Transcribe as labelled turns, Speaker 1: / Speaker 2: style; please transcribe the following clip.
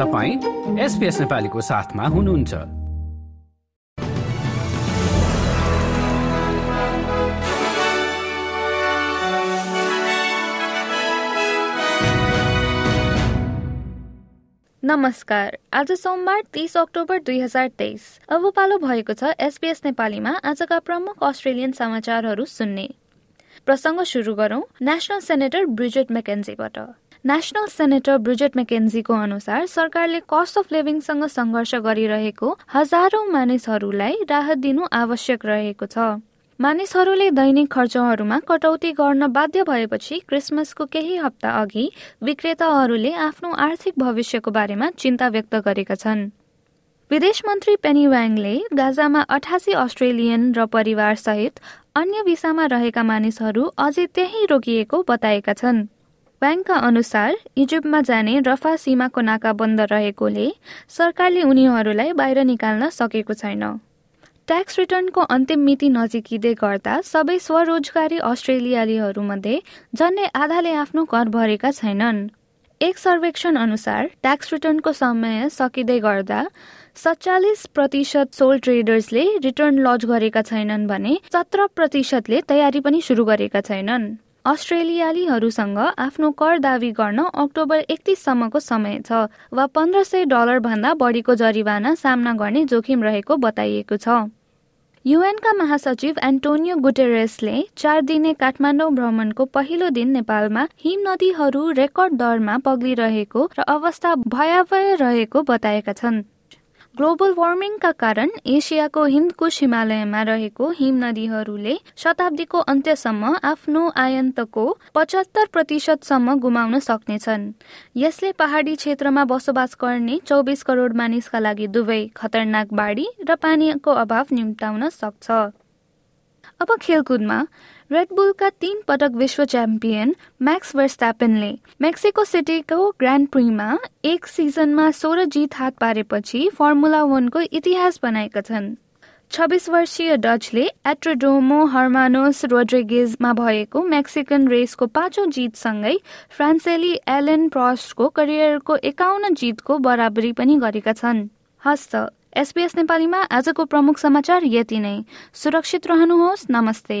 Speaker 1: तपाईँ एसपिएस नेपालीको साथमा हुनुहुन्छ।
Speaker 2: नमस्कार। आज सोमबार तीस अक्टोबर दुई हजार तेइस। अब पालो भएको छ एसपीएस नेपालीमा आजका प्रमुख अस्ट्रेलियन समाचारहरू सुन्ने। प्रसङ्ग सुरु गरौं। नेशनल सेनेटर ब्रिजेट मेकेन्जीबाट। नेशनल सेनेटर ब्रिजेट मेकेन्जीको अनुसार सरकारले कस्ट अफ लिभिङसँग सङ्घर्ष गरिरहेको हजारौं मानिसहरूलाई राहत दिनु आवश्यक रहेको छ। मानिसहरूले दैनिक खर्चहरूमा कटौती गर्न बाध्य भएपछि क्रिसमसको केही हप्ता अघि विक्रेताहरूले आफ्नो आर्थिक भविष्यको बारेमा चिन्ता व्यक्त गरेका छन्। विदेश मन्त्री पेनी वाङले गाजामा अठासी अस्ट्रेलियन र परिवार सहित अन्य भिसामा रहेका मानिसहरू अझै त्यही रोकिएको बताएका छन्। ब्याङ्कका अनुसार इजिप्टमा जाने रफा सीमाको नाका बन्द रहेकोले सरकारले उनीहरूलाई बाहिर निकाल्न सकेको छैन। ट्याक्स रिटर्नको अन्तिम मिति नजिकिँदै गर्दा सबै स्वरोजगारी अस्ट्रेलियालीहरूमध्ये झन्डै आधाले आफ्नो कर भरेका छैनन्। एक सर्वेक्षण अनुसार ट्याक्स रिटर्नको समय सकिँदै गर्दा सत्तालिस प्रतिशत सोल ट्रेडर्सले रिटर्न लज गरेका छैनन् भने सत्र प्रतिशतले तयारी पनि सुरु गरेका छैनन्। अस्ट्रेलियालीहरूसँग आफ्नो कर दावी गर्न अक्टोबर एकतिससम्मको समय छ वा पन्ध्र सय डलर भन्दा बढीको जरिवाना सामना गर्ने जोखिम रहेको बताइएको छ। युएनका महासचिव एन्टोनियो गुटेरेसले चार दिने काठमाडौँ भ्रमणको पहिलो दिन नेपालमा हिम नदीहरू रेकर्ड दरमा पग्लिरहेको र अवस्था भयावह रहेको बताएका छन्। ग्लोबल वार्मिङका कारण एसियाको हिमकुश हिमालयमा रहेको हिम नदीहरूले शताब्दीको अन्त्यसम्म आफ्नो आयन्तको पचहत्तर प्रतिशतसम्म गुमाउन सक्नेछन्। यसले पहाडी क्षेत्रमा बसोबास गर्ने चौबिस करोड मानिसका लागि दुवै खतरनाक बाढी र पानीको अभाव निम्ताउन सक्छ। अब खेलकुदमा रेडबुलका तीन पटक विश्व च्याम्पियन म्याक्स वर्स्ट्यापेनले मेक्सिको सिटीको ग्रान्ड प्रीमा एक सिजनमा सोह्र जित हात पारेपछि फर्मुला वनको इतिहास बनाएका छन्। छब्बिस वर्षीय डचले एट्रोडोमो हर्मानोस रोड्रिगेजमा भएको मेक्सिकन रेसको पाँचौं जितसँगै फ्रान्सेली एलेन प्रस्टको करियरको एकाउन्न जितको बराबरी पनि गरेका छन्। हस्त एसपीएस नेपालीमा आजको प्रमुख समाचार यति नै। सुरक्षित रहनुहोस् नमस्ते।